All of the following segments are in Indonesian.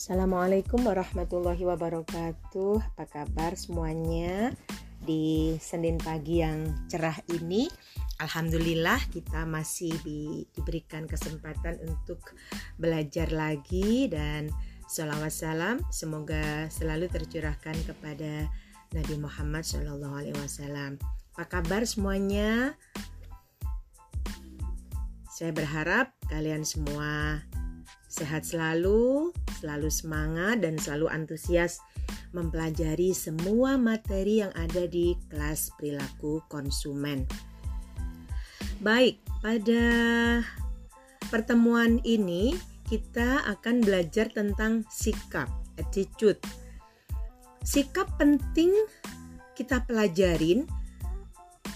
Assalamualaikum warahmatullahi wabarakatuh. Apa kabar semuanya? Di Senin pagi yang cerah ini, alhamdulillah kita masih di, diberikan kesempatan untuk belajar lagi dan salawat salam semoga selalu tercurahkan kepada Nabi Muhammad Shallallahu Alaihi Wasallam. Apa kabar semuanya? Saya berharap kalian semua sehat selalu, selalu semangat, dan selalu antusias mempelajari semua materi yang ada di kelas perilaku konsumen. Baik, pada pertemuan ini kita akan belajar tentang sikap, attitude. Sikap penting kita pelajarin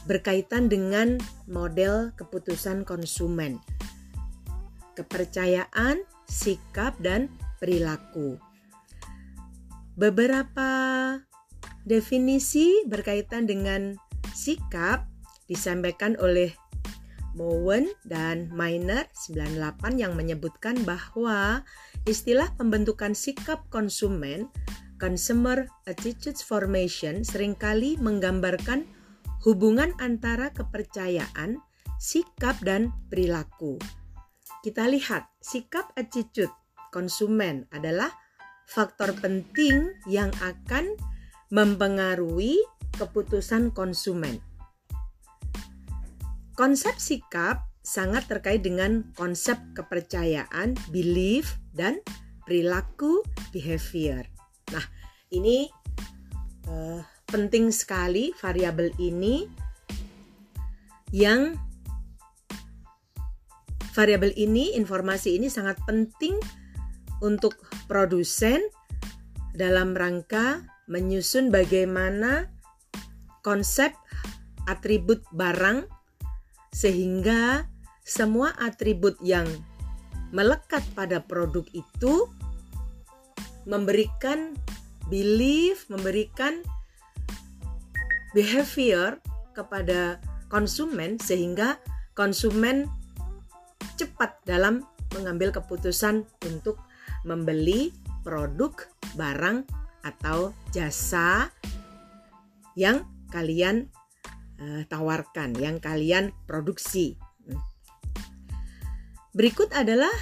berkaitan dengan model keputusan konsumen, kepercayaan, sikap, dan perilaku. Beberapa definisi berkaitan dengan sikap disampaikan oleh Mowen dan Miner 98 yang menyebutkan bahwa istilah pembentukan sikap konsumen consumer attitudes formation sering kali menggambarkan hubungan antara kepercayaan, sikap, dan perilaku. Kita lihat, sikap attitude konsumen adalah faktor penting yang akan mempengaruhi keputusan konsumen. Konsep sikap sangat terkait dengan konsep kepercayaan, belief, dan perilaku behavior. Nah, ini uh, penting sekali variabel ini yang variabel ini, informasi ini sangat penting untuk produsen dalam rangka menyusun bagaimana konsep atribut barang sehingga semua atribut yang melekat pada produk itu memberikan belief, memberikan behavior kepada konsumen sehingga konsumen cepat dalam mengambil keputusan untuk membeli produk, barang atau jasa yang kalian uh, tawarkan, yang kalian produksi. Berikut adalah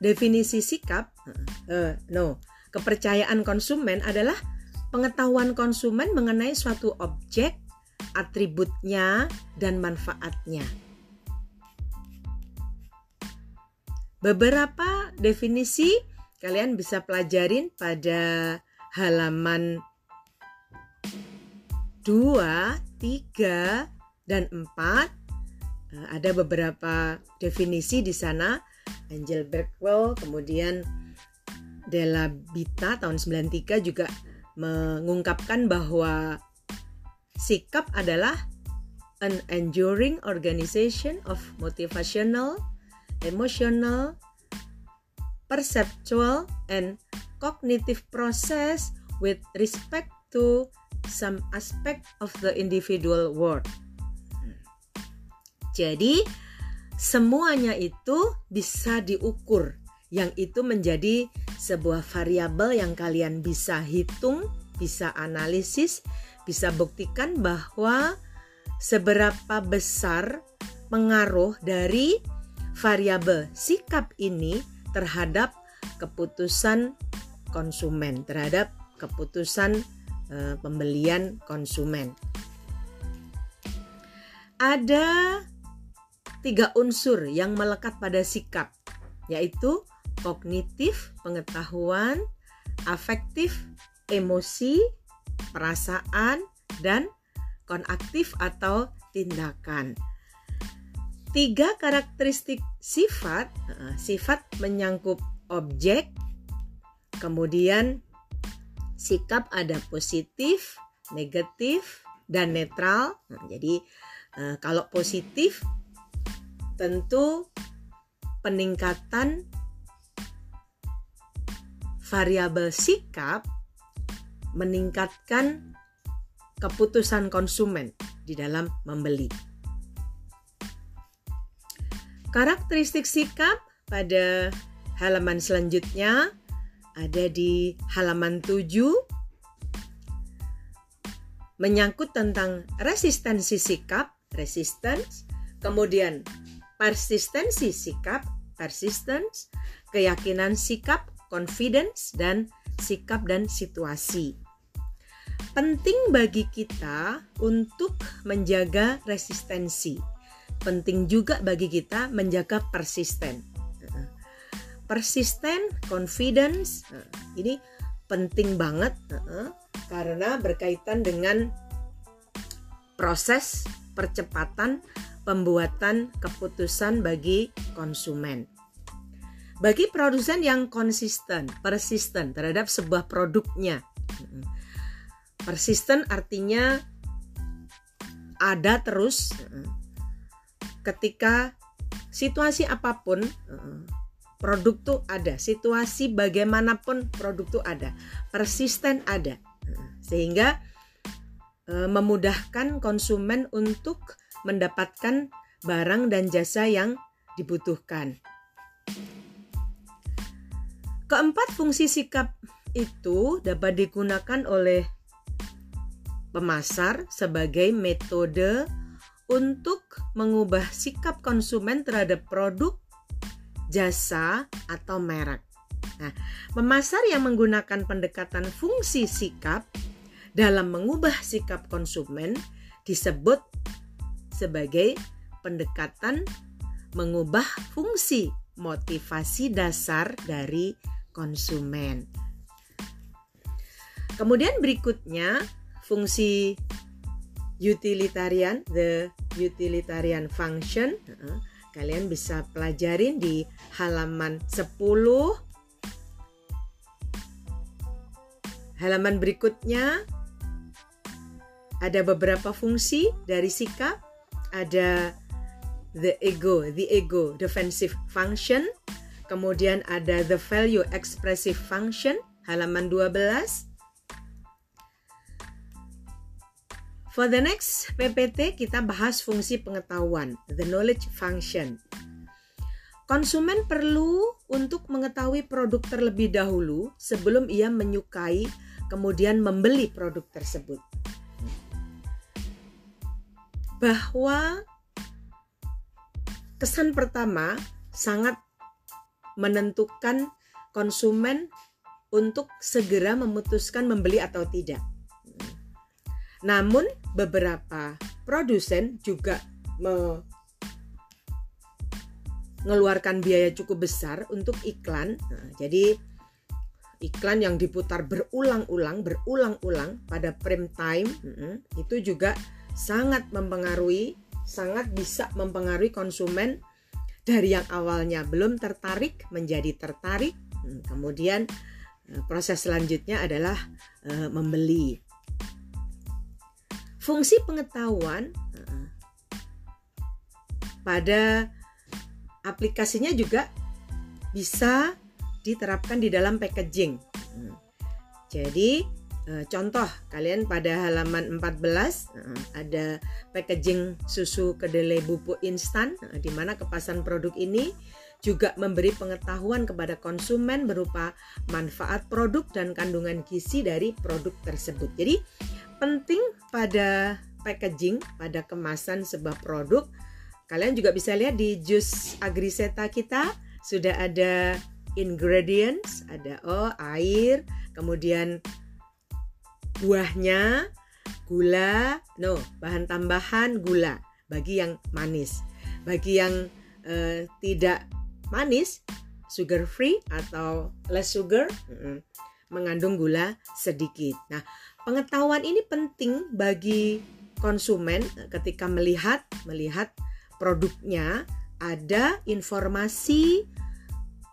definisi sikap. Uh, no, kepercayaan konsumen adalah pengetahuan konsumen mengenai suatu objek, atributnya, dan manfaatnya. Beberapa definisi kalian bisa pelajarin pada halaman 2, 3, dan 4. Eh, ada beberapa definisi di sana. Angel Berkwell, kemudian Della Bita tahun 93 juga mengungkapkan bahwa sikap adalah an enduring organization of motivational, emotional, perceptual, and cognitive process with respect to some aspect of the individual world. Jadi, semuanya itu bisa diukur, yang itu menjadi sebuah variabel yang kalian bisa hitung, bisa analisis, bisa buktikan bahwa seberapa besar pengaruh dari variabel sikap ini terhadap keputusan konsumen, terhadap keputusan e, pembelian konsumen. Ada tiga unsur yang melekat pada sikap, yaitu kognitif, pengetahuan, afektif, emosi, perasaan, dan konaktif atau tindakan. Tiga karakteristik sifat, sifat menyangkut objek, kemudian sikap ada positif, negatif, dan netral. Nah, jadi eh, kalau positif tentu peningkatan variabel sikap meningkatkan keputusan konsumen di dalam membeli. Karakteristik sikap pada halaman selanjutnya ada di halaman 7 menyangkut tentang resistensi sikap, resistance, kemudian persistensi sikap, persistence, keyakinan sikap, confidence, dan sikap dan situasi. Penting bagi kita untuk menjaga resistensi. Penting juga bagi kita menjaga persisten. Persisten, confidence, ini penting banget karena berkaitan dengan proses percepatan pembuatan keputusan bagi konsumen. Bagi produsen yang konsisten, persisten terhadap sebuah produknya. Persisten artinya ada terus ketika situasi apa pun produk tuh ada, situasi bagaimanapun produk tuh ada, persisten ada. Sehingga e, memudahkan konsumen untuk mendapatkan barang dan jasa yang dibutuhkan. Keempat fungsi sikap itu dapat digunakan oleh pemasar sebagai metode untuk mengubah sikap konsumen terhadap produk, jasa, atau merek. Nah, pemasar yang menggunakan pendekatan fungsi sikap dalam mengubah sikap konsumen disebut sebagai pendekatan mengubah fungsi motivasi dasar dari konsumen. Kemudian berikutnya fungsi utilitarian, the utilitarian function. Kalian bisa pelajarin di halaman 10 Halaman berikutnya ada beberapa fungsi dari sikap. Ada the ego, the ego defensive function. Kemudian ada the value expressive function, halaman 12. For the next PPT kita bahas fungsi pengetahuan, the knowledge function. Konsumen perlu untuk mengetahui produk terlebih dahulu sebelum ia menyukai kemudian membeli produk tersebut bahwa kesan pertama sangat menentukan konsumen untuk segera memutuskan membeli atau tidak. Namun beberapa produsen juga mengeluarkan biaya cukup besar untuk iklan. Nah, jadi iklan yang diputar berulang-ulang, berulang-ulang pada prime time itu juga sangat mempengaruhi, sangat bisa mempengaruhi konsumen dari yang awalnya belum tertarik menjadi tertarik. Hmm, kemudian eh, proses selanjutnya adalah uh, membeli. Fungsi pengetahuan pada aplikasinya juga bisa diterapkan di dalam packaging. Jadi Eh, contoh kalian pada halaman 14 eh, ada packaging susu kedelai bubuk instan di mana kepasan produk ini juga memberi pengetahuan kepada konsumen berupa manfaat produk dan kandungan gizi dari produk tersebut. Jadi penting pada packaging, pada kemasan sebuah produk. Kalian juga bisa lihat di jus agriseta kita sudah ada ingredients, ada oh air, kemudian buahnya gula no bahan tambahan gula bagi yang manis bagi yang uh, tidak manis sugar free atau less sugar mengandung gula sedikit nah pengetahuan ini penting bagi konsumen ketika melihat melihat produknya ada informasi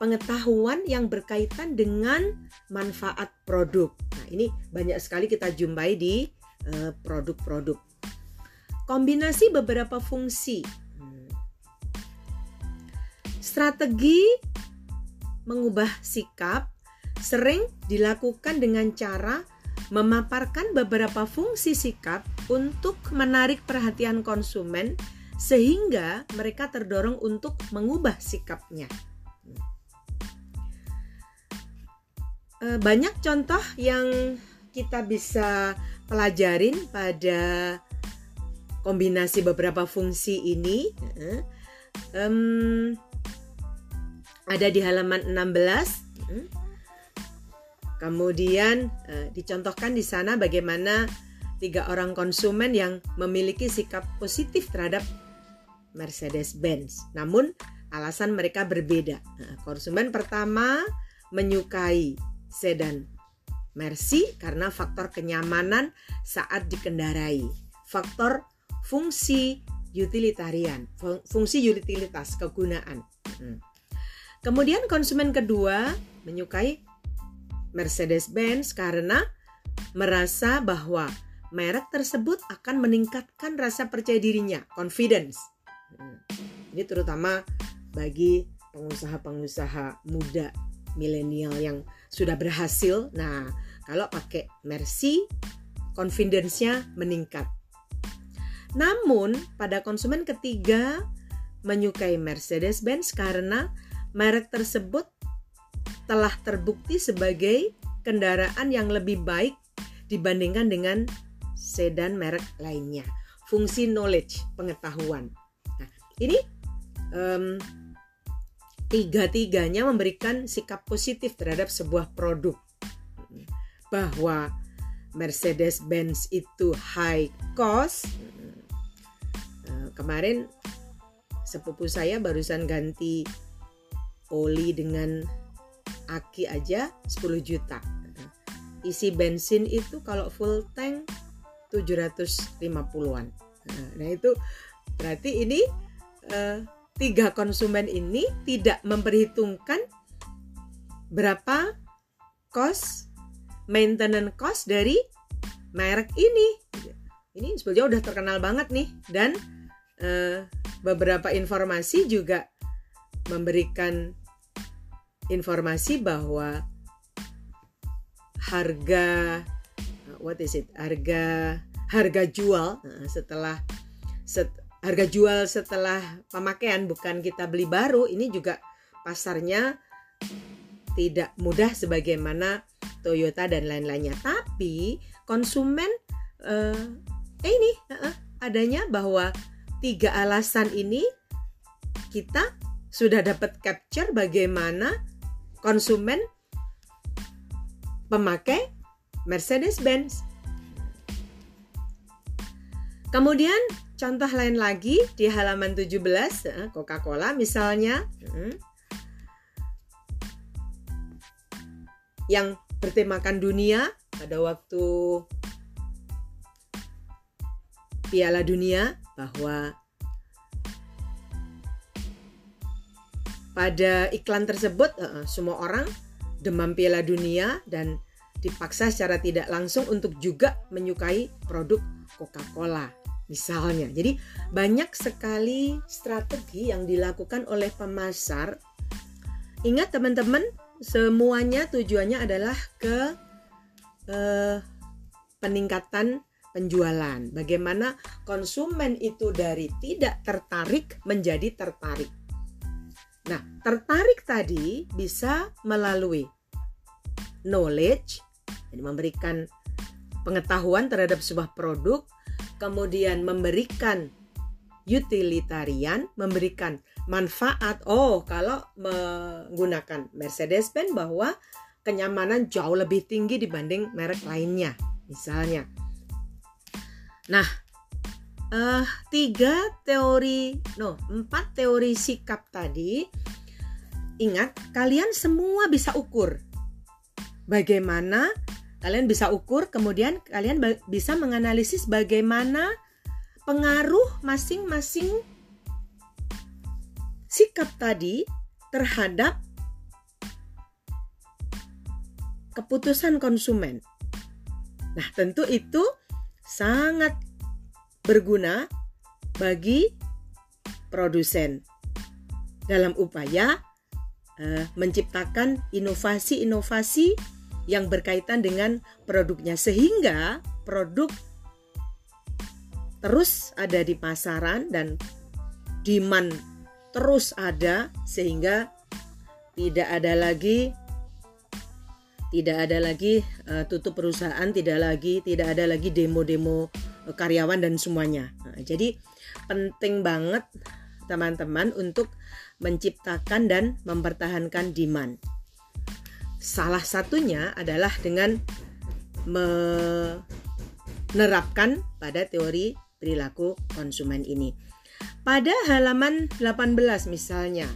pengetahuan yang berkaitan dengan manfaat produk. Nah, ini banyak sekali kita jumpai di eh, produk-produk. Uh, Kombinasi beberapa fungsi. Hmm. Strategi mengubah sikap sering dilakukan dengan cara memaparkan beberapa fungsi sikap untuk menarik perhatian konsumen sehingga mereka terdorong untuk mengubah sikapnya. uh, banyak contoh yang kita bisa pelajarin pada kombinasi beberapa fungsi ini. Um, ada di halaman 16. Kemudian uh, dicontohkan di sana bagaimana tiga orang konsumen yang memiliki sikap positif terhadap Mercedes-Benz. Namun alasan mereka berbeda. Nah, konsumen pertama menyukai sedan Mercy karena faktor kenyamanan saat dikendarai. Faktor fungsi utilitarian, fungsi utilitas kegunaan. Hmm. Kemudian konsumen kedua menyukai Mercedes-Benz karena merasa bahwa merek tersebut akan meningkatkan rasa percaya dirinya, confidence. Hmm. Ini terutama bagi pengusaha-pengusaha muda milenial yang sudah berhasil. Nah, kalau pakai Mercy, confidence-nya meningkat. Namun, pada konsumen ketiga menyukai Mercedes-Benz karena merek tersebut telah terbukti sebagai kendaraan yang lebih baik dibandingkan dengan sedan merek lainnya. Fungsi knowledge, pengetahuan. Nah, ini um, tiga-tiganya memberikan sikap positif terhadap sebuah produk. Bahwa Mercedes-Benz itu high cost. Uh, kemarin sepupu saya barusan ganti oli dengan aki aja 10 juta. Isi bensin itu kalau full tank 750-an. Nah, itu berarti ini uh, tiga konsumen ini tidak memperhitungkan berapa cost maintenance cost dari merek ini. Ini sebetulnya udah terkenal banget nih dan uh, beberapa informasi juga memberikan informasi bahwa harga what is it? Harga harga jual eh, setelah set, harga jual setelah pemakaian bukan kita beli baru ini juga pasarnya tidak mudah sebagaimana Toyota dan lain-lainnya. Tapi konsumen eh ini uh, adanya bahwa tiga alasan ini kita sudah dapat capture bagaimana konsumen pemakai Mercedes-Benz. Kemudian contoh lain lagi di halaman 17 eh, Coca-Cola misalnya hmm, yang bertemakan dunia pada waktu Piala Dunia bahwa Pada iklan tersebut, uh, semua orang demam Piala Dunia dan dipaksa secara tidak langsung untuk juga menyukai produk Coca-Cola misalnya. Jadi banyak sekali strategi yang dilakukan oleh pemasar. Ingat teman-teman, semuanya tujuannya adalah ke uh, peningkatan penjualan. Bagaimana konsumen itu dari tidak tertarik menjadi tertarik. Nah, tertarik tadi bisa melalui knowledge, jadi memberikan pengetahuan terhadap sebuah produk, kemudian memberikan utilitarian, memberikan manfaat. Oh, kalau menggunakan Mercedes-Benz bahwa kenyamanan jauh lebih tinggi dibanding merek lainnya, misalnya. Nah, uh, tiga teori, no, empat teori sikap tadi. Ingat, kalian semua bisa ukur. Bagaimana kalian bisa ukur, kemudian kalian bisa menganalisis bagaimana pengaruh masing-masing sikap tadi terhadap keputusan konsumen. Nah, tentu itu sangat berguna bagi produsen dalam upaya uh, menciptakan inovasi-inovasi yang berkaitan dengan produknya sehingga produk terus ada di pasaran dan demand terus ada sehingga tidak ada lagi tidak ada lagi uh, tutup perusahaan, tidak lagi tidak ada lagi demo-demo karyawan dan semuanya. Nah, jadi penting banget teman-teman untuk menciptakan dan mempertahankan demand. Salah satunya adalah dengan menerapkan pada teori perilaku konsumen ini. Pada halaman 18 misalnya,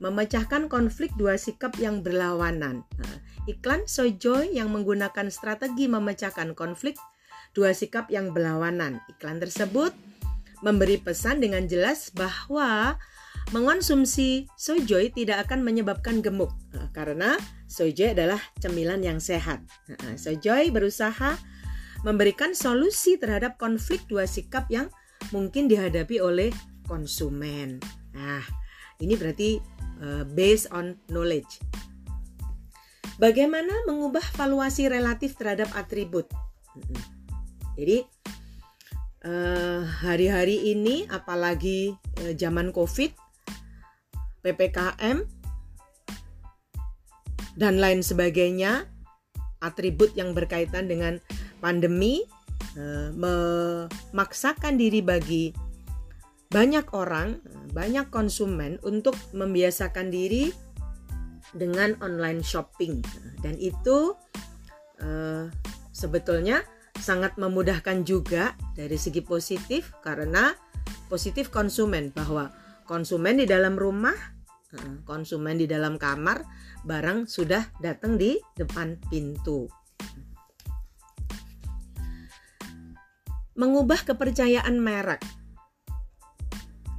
memecahkan konflik dua sikap yang berlawanan. Iklan Sojoy yang menggunakan strategi memecahkan konflik dua sikap yang berlawanan. Iklan tersebut memberi pesan dengan jelas bahwa mengonsumsi sojoy tidak akan menyebabkan gemuk nah, karena sojoy adalah cemilan yang sehat. Nah, sojoy berusaha memberikan solusi terhadap konflik dua sikap yang mungkin dihadapi oleh konsumen. Nah, ini berarti uh, based on knowledge. Bagaimana mengubah valuasi relatif terhadap atribut? Jadi Eh, hari-hari uh, ini apalagi uh, zaman Covid, PPKM dan lain sebagainya, atribut yang berkaitan dengan pandemi uh, memaksakan diri bagi banyak orang, banyak konsumen untuk membiasakan diri dengan online shopping. Dan itu uh, sebetulnya sangat memudahkan juga dari segi positif karena positif konsumen bahwa konsumen di dalam rumah, konsumen di dalam kamar, barang sudah datang di depan pintu. Mengubah kepercayaan merek.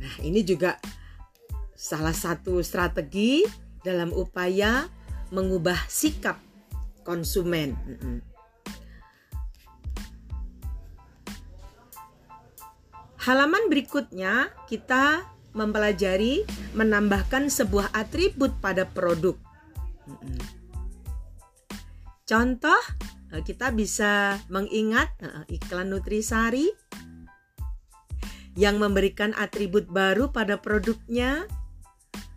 Nah, ini juga salah satu strategi dalam upaya mengubah sikap konsumen. Halaman berikutnya kita mempelajari menambahkan sebuah atribut pada produk. Contoh, eh, kita bisa mengingat eh, iklan Nutrisari yang memberikan atribut baru pada produknya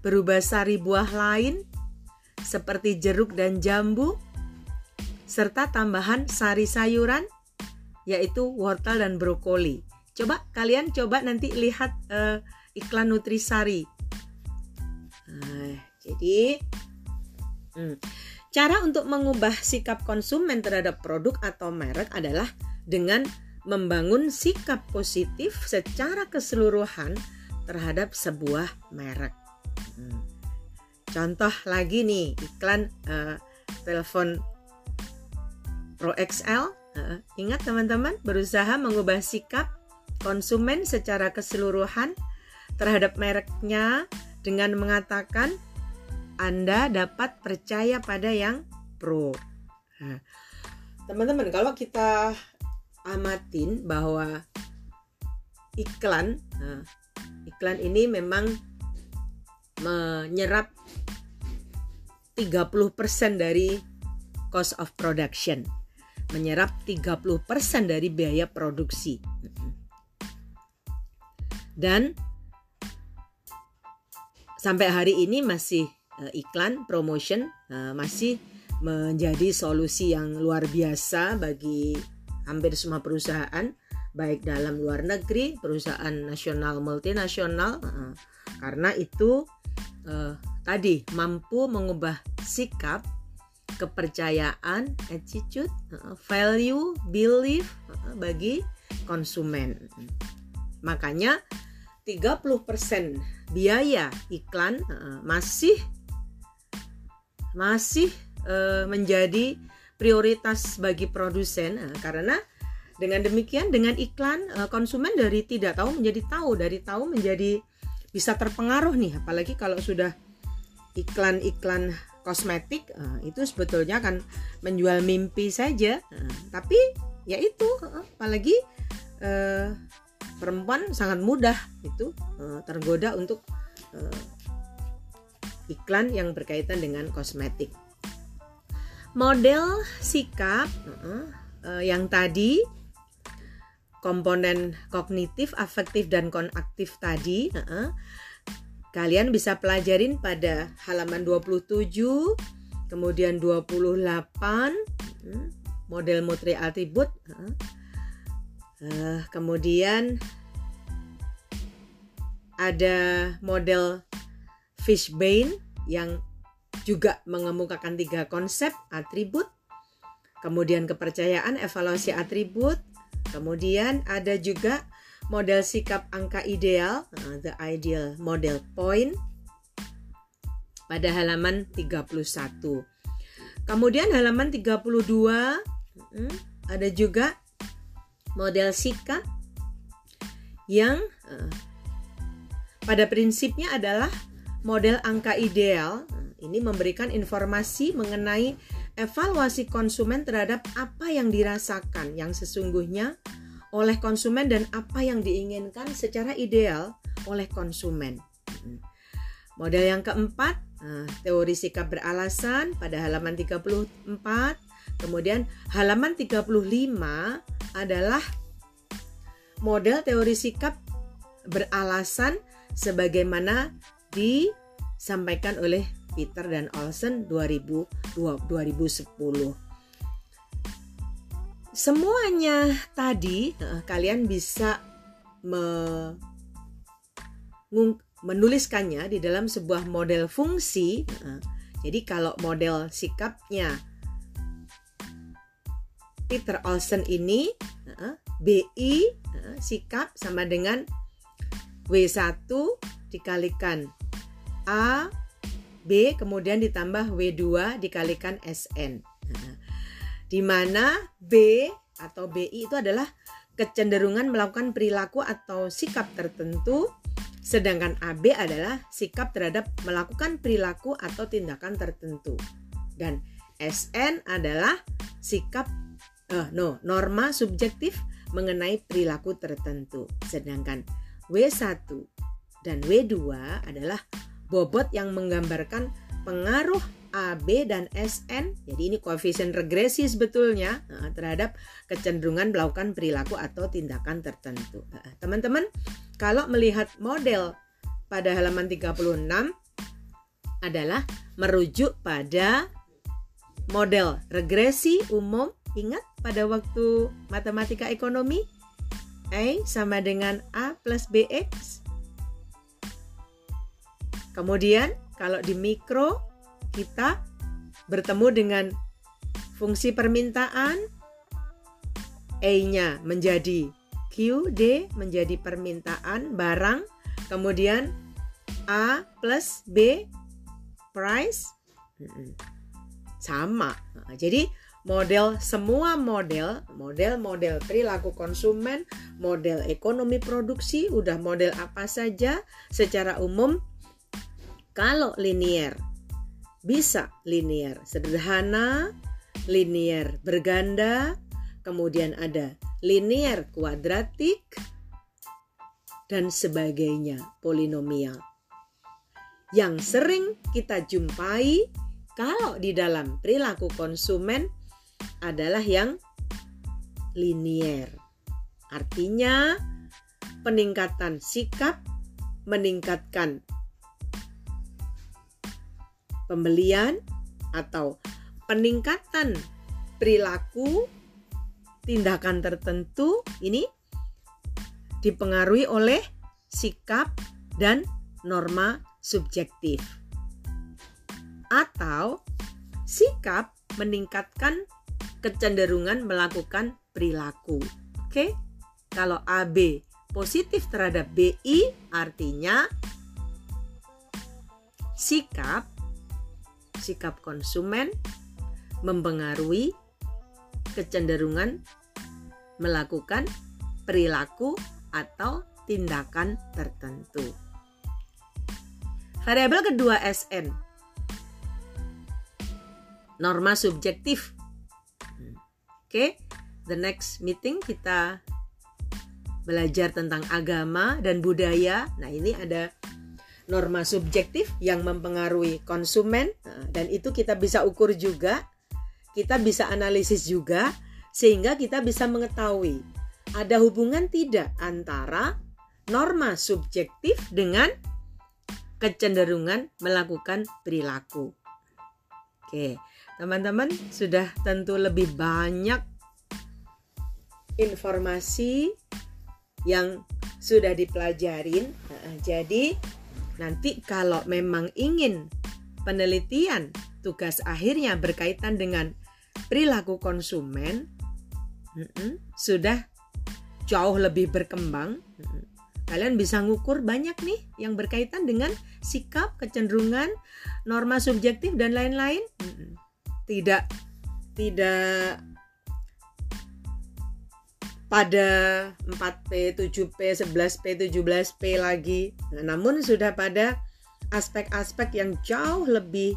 berubah sari buah lain seperti jeruk dan jambu serta tambahan sari sayuran yaitu wortel dan brokoli. Coba kalian coba nanti lihat uh, iklan Nutrisari. Nah, jadi hmm, cara untuk mengubah sikap konsumen terhadap produk atau merek adalah dengan membangun sikap positif secara keseluruhan terhadap sebuah merek. Hmm. Contoh lagi nih iklan uh, telepon Pro XL. Uh, ingat teman-teman berusaha mengubah sikap konsumen secara keseluruhan terhadap mereknya dengan mengatakan Anda dapat percaya pada yang pro. Nah, teman-teman, kalau kita amatin bahwa iklan, nah, iklan ini memang menyerap 30% dari cost of production. Menyerap 30% dari biaya produksi dan sampai hari ini masih uh, iklan promotion uh, masih menjadi solusi yang luar biasa bagi hampir semua perusahaan baik dalam luar negeri perusahaan nasional multinasional uh, karena itu uh, tadi mampu mengubah sikap kepercayaan attitude value belief bagi konsumen makanya 30% biaya iklan masih masih uh, menjadi prioritas bagi produsen karena dengan demikian dengan iklan uh, konsumen dari tidak tahu menjadi tahu dari tahu menjadi bisa terpengaruh nih. Apalagi kalau sudah iklan-iklan kosmetik uh, itu sebetulnya kan menjual mimpi saja tapi ya itu apalagi perempuan sangat mudah itu uh, tergoda untuk uh, iklan yang berkaitan dengan kosmetik. Model sikap uh, yang tadi komponen kognitif, afektif dan konaktif tadi kalian bisa pelajarin pada halaman 27 kemudian 28 hmm, model motre atribut uh, kemudian ada model Fishbane yang juga mengemukakan tiga konsep atribut kemudian kepercayaan evaluasi atribut kemudian ada juga model sikap angka ideal uh, the ideal model point pada halaman 31. Kemudian halaman 32 hmm, ada juga model sikap yang uh, pada prinsipnya adalah model angka ideal. Ini memberikan informasi mengenai evaluasi konsumen terhadap apa yang dirasakan yang sesungguhnya oleh konsumen dan apa yang diinginkan secara ideal oleh konsumen. Model yang keempat Nah, teori sikap beralasan pada halaman 34. Kemudian halaman 35 adalah model teori sikap beralasan sebagaimana disampaikan oleh Peter dan Olsen 2010. Semuanya tadi eh, kalian bisa menuliskannya di dalam sebuah model fungsi. Jadi kalau model sikapnya Peter Olsen ini BI sikap sama dengan W1 dikalikan A B kemudian ditambah W2 dikalikan SN. Di mana B atau BI itu adalah kecenderungan melakukan perilaku atau sikap tertentu Sedangkan AB adalah sikap terhadap melakukan perilaku atau tindakan tertentu. Dan SN adalah sikap uh, no, norma subjektif mengenai perilaku tertentu. Sedangkan W1 dan W2 adalah bobot yang menggambarkan pengaruh AB dan SN. Jadi ini koefisien regresi sebetulnya uh, terhadap kecenderungan melakukan perilaku atau tindakan tertentu. Teman-teman, uh, kalau melihat model pada halaman 36 adalah merujuk pada model regresi umum. Ingat pada waktu matematika ekonomi A sama dengan A plus BX. Kemudian kalau di mikro kita bertemu dengan fungsi permintaan A-nya menjadi D menjadi permintaan barang, kemudian A plus B price sama. Nah, jadi model semua model, model-model perilaku konsumen, model ekonomi produksi, udah model apa saja secara umum kalau linier bisa linier sederhana, linier berganda, kemudian ada linear kuadratik, dan sebagainya polinomial. Yang sering kita jumpai kalau di dalam perilaku konsumen adalah yang linier. Artinya peningkatan sikap meningkatkan pembelian atau peningkatan perilaku tindakan tertentu ini dipengaruhi oleh sikap dan norma subjektif. Atau sikap meningkatkan kecenderungan melakukan perilaku. Oke. Kalau AB positif terhadap BI artinya sikap sikap konsumen mempengaruhi kecenderungan melakukan perilaku atau tindakan tertentu. Variabel kedua SN. Norma subjektif. Oke, okay. the next meeting kita belajar tentang agama dan budaya. Nah, ini ada norma subjektif yang mempengaruhi konsumen nah, dan itu kita bisa ukur juga kita bisa analisis juga sehingga kita bisa mengetahui ada hubungan tidak antara norma subjektif dengan kecenderungan melakukan perilaku. Oke, teman-teman sudah tentu lebih banyak informasi yang sudah dipelajarin. Jadi nanti kalau memang ingin penelitian tugas akhirnya berkaitan dengan perilaku konsumen, sudah jauh lebih berkembang. Kalian bisa ngukur banyak nih yang berkaitan dengan sikap, kecenderungan, norma subjektif dan lain-lain. Tidak tidak pada 4P, 7P, 11P, 17P lagi. Nah, namun sudah pada aspek-aspek yang jauh lebih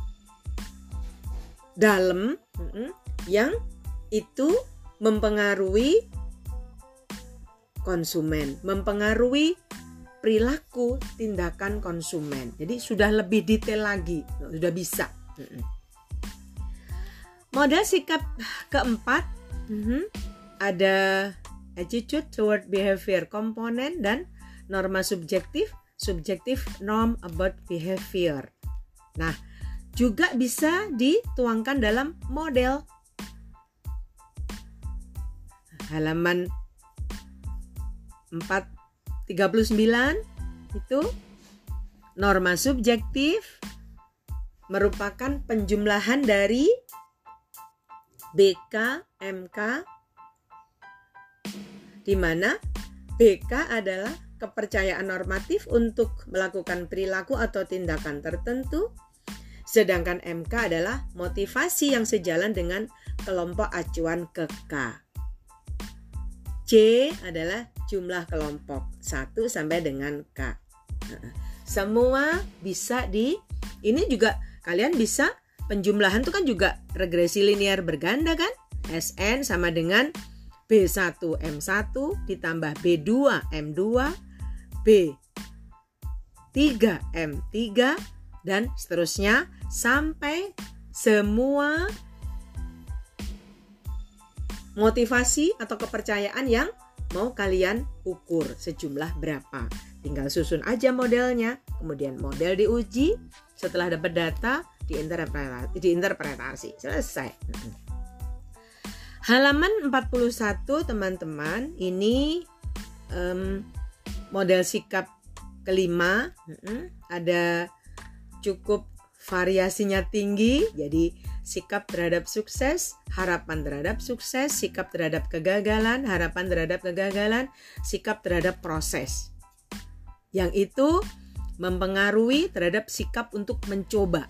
dalam yang itu mempengaruhi konsumen, mempengaruhi perilaku tindakan konsumen. Jadi sudah lebih detail lagi, sudah bisa. Modal sikap keempat ada attitude toward behavior komponen dan norma subjektif, subjektif norm about behavior. Nah, juga bisa dituangkan dalam model halaman 439 itu norma subjektif merupakan penjumlahan dari BK, MK, di mana BK adalah kepercayaan normatif untuk melakukan perilaku atau tindakan tertentu, sedangkan MK adalah motivasi yang sejalan dengan kelompok acuan ke K. C adalah jumlah kelompok 1 sampai dengan K. Semua bisa di ini juga kalian bisa penjumlahan itu kan juga regresi linear berganda kan? SN sama dengan B1 M1 ditambah B2 M2 B3 M3 dan seterusnya sampai semua motivasi atau kepercayaan yang mau kalian ukur sejumlah berapa. Tinggal susun aja modelnya, kemudian model diuji, setelah dapat data diinterpretasi, diinterpretasi. selesai. Halaman 41 teman-teman ini um, model sikap kelima ada cukup variasinya tinggi jadi sikap terhadap sukses, harapan terhadap sukses, sikap terhadap kegagalan, harapan terhadap kegagalan, sikap terhadap proses. Yang itu mempengaruhi terhadap sikap untuk mencoba.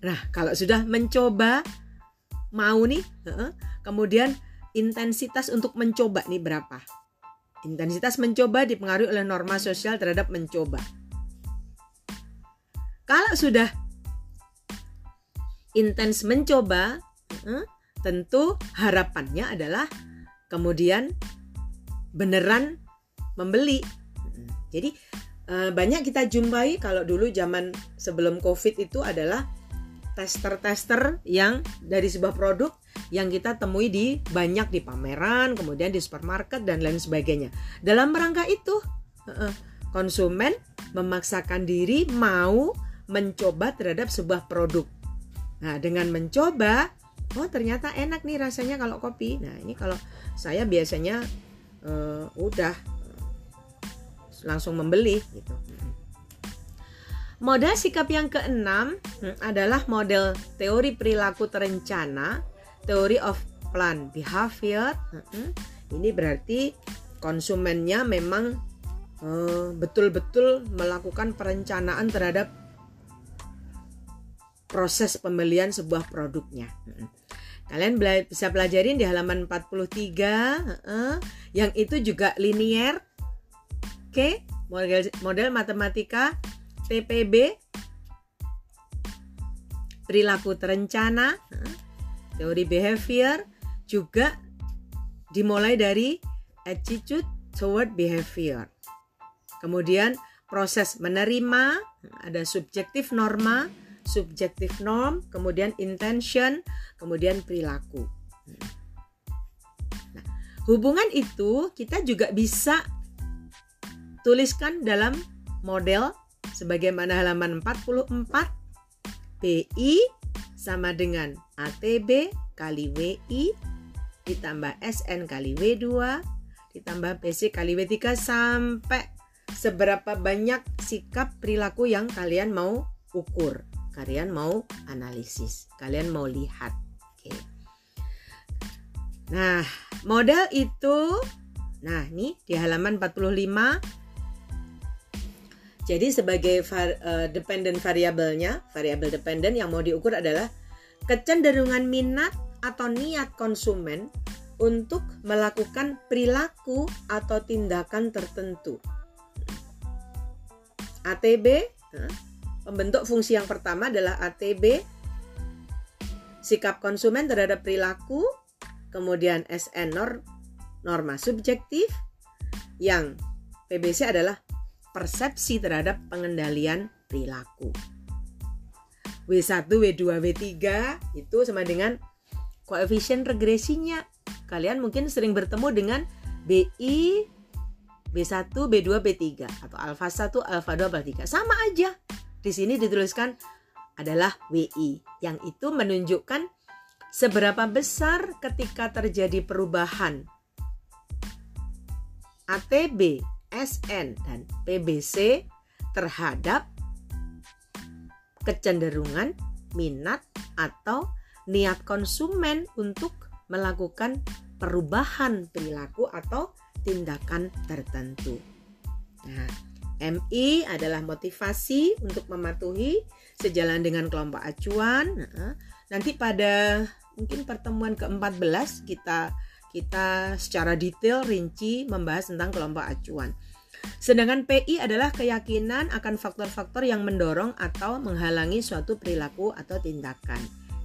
Nah, kalau sudah mencoba mau nih, kemudian intensitas untuk mencoba nih berapa? Intensitas mencoba dipengaruhi oleh norma sosial terhadap mencoba. Kalau sudah intens mencoba, tentu harapannya adalah kemudian beneran membeli. Jadi eh, banyak kita jumpai kalau dulu zaman sebelum Covid itu adalah tester-tester yang dari sebuah produk yang kita temui di banyak di pameran, kemudian di supermarket dan lain sebagainya. Dalam rangka itu, konsumen memaksakan diri mau mencoba terhadap sebuah produk. Nah, dengan mencoba, oh ternyata enak nih rasanya kalau kopi. Nah, ini kalau saya biasanya uh, udah langsung membeli gitu. Model sikap yang keenam hmm, adalah model teori perilaku terencana, teori of plan behavior. Hmm, ini berarti konsumennya memang eh, betul-betul melakukan perencanaan terhadap proses pembelian sebuah produknya. Hmm. Kalian bisa pelajarin di halaman 43 yang itu juga linear. Oke, model model matematika TPB perilaku terencana teori behavior juga dimulai dari attitude toward behavior. Kemudian proses menerima ada subjektif norma subjektif norm kemudian intention kemudian perilaku. Nah, hubungan itu kita juga bisa tuliskan dalam model sebagaimana halaman 44 PI sama dengan ATB kali WI ditambah SN kali W2 ditambah PC kali W3 sampai seberapa banyak sikap perilaku yang kalian mau ukur, kalian mau analisis, kalian mau lihat. Oke. Nah, model itu nah, nih di halaman 45 jadi sebagai var, uh, dependent variabelnya, variabel dependent yang mau diukur adalah kecenderungan minat atau niat konsumen untuk melakukan perilaku atau tindakan tertentu. ATB, pembentuk fungsi yang pertama adalah ATB, sikap konsumen terhadap perilaku, kemudian SN norma subjektif, yang PBC adalah persepsi terhadap pengendalian perilaku. W1, W2, W3 itu sama dengan koefisien regresinya. Kalian mungkin sering bertemu dengan BI, B1, B2, B3 atau alfa 1, alfa 2, alfa 3. Sama aja. Di sini dituliskan adalah WI yang itu menunjukkan seberapa besar ketika terjadi perubahan ATB SN dan PBC terhadap kecenderungan, minat, atau niat konsumen untuk melakukan perubahan perilaku atau tindakan tertentu. Nah, MI adalah motivasi untuk mematuhi sejalan dengan kelompok acuan. Nah, nanti pada mungkin pertemuan ke-14 kita kita secara detail rinci membahas tentang kelompok acuan. Sedangkan PI adalah keyakinan akan faktor-faktor yang mendorong atau menghalangi suatu perilaku atau tindakan.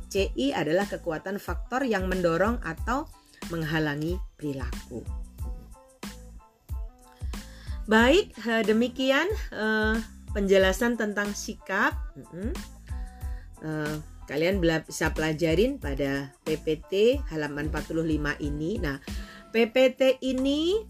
CI adalah kekuatan faktor yang mendorong atau menghalangi perilaku. Baik, eh, demikian eh, penjelasan tentang sikap. Eh, kalian bisa pelajarin pada PPT halaman 45 ini. Nah, PPT ini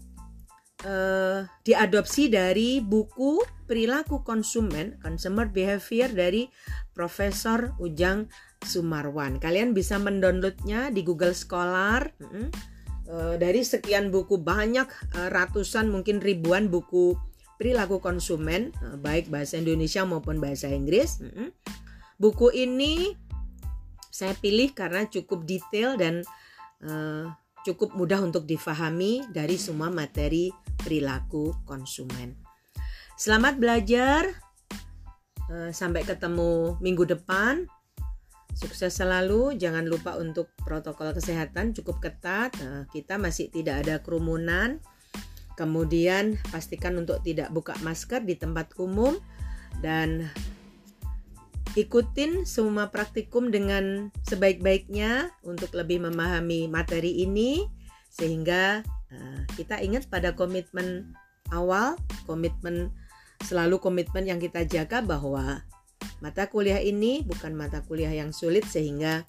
uh, diadopsi dari buku Perilaku Konsumen Consumer Behavior dari Profesor Ujang Sumarwan. Kalian bisa mendownloadnya di Google Scholar. Uh, dari sekian buku banyak uh, ratusan mungkin ribuan buku perilaku konsumen uh, baik bahasa Indonesia maupun bahasa Inggris. Buku ini saya pilih karena cukup detail dan uh, cukup mudah untuk difahami dari semua materi perilaku konsumen. Selamat belajar. Uh, sampai ketemu minggu depan. Sukses selalu. Jangan lupa untuk protokol kesehatan cukup ketat. Uh, kita masih tidak ada kerumunan. Kemudian pastikan untuk tidak buka masker di tempat umum dan ikutin semua praktikum dengan sebaik-baiknya untuk lebih memahami materi ini sehingga uh, kita ingat pada komitmen awal, komitmen selalu komitmen yang kita jaga bahwa mata kuliah ini bukan mata kuliah yang sulit sehingga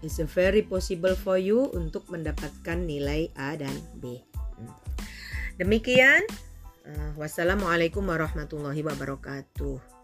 it's a very possible for you untuk mendapatkan nilai A dan B. Hmm. Demikian, uh, wassalamualaikum warahmatullahi wabarakatuh.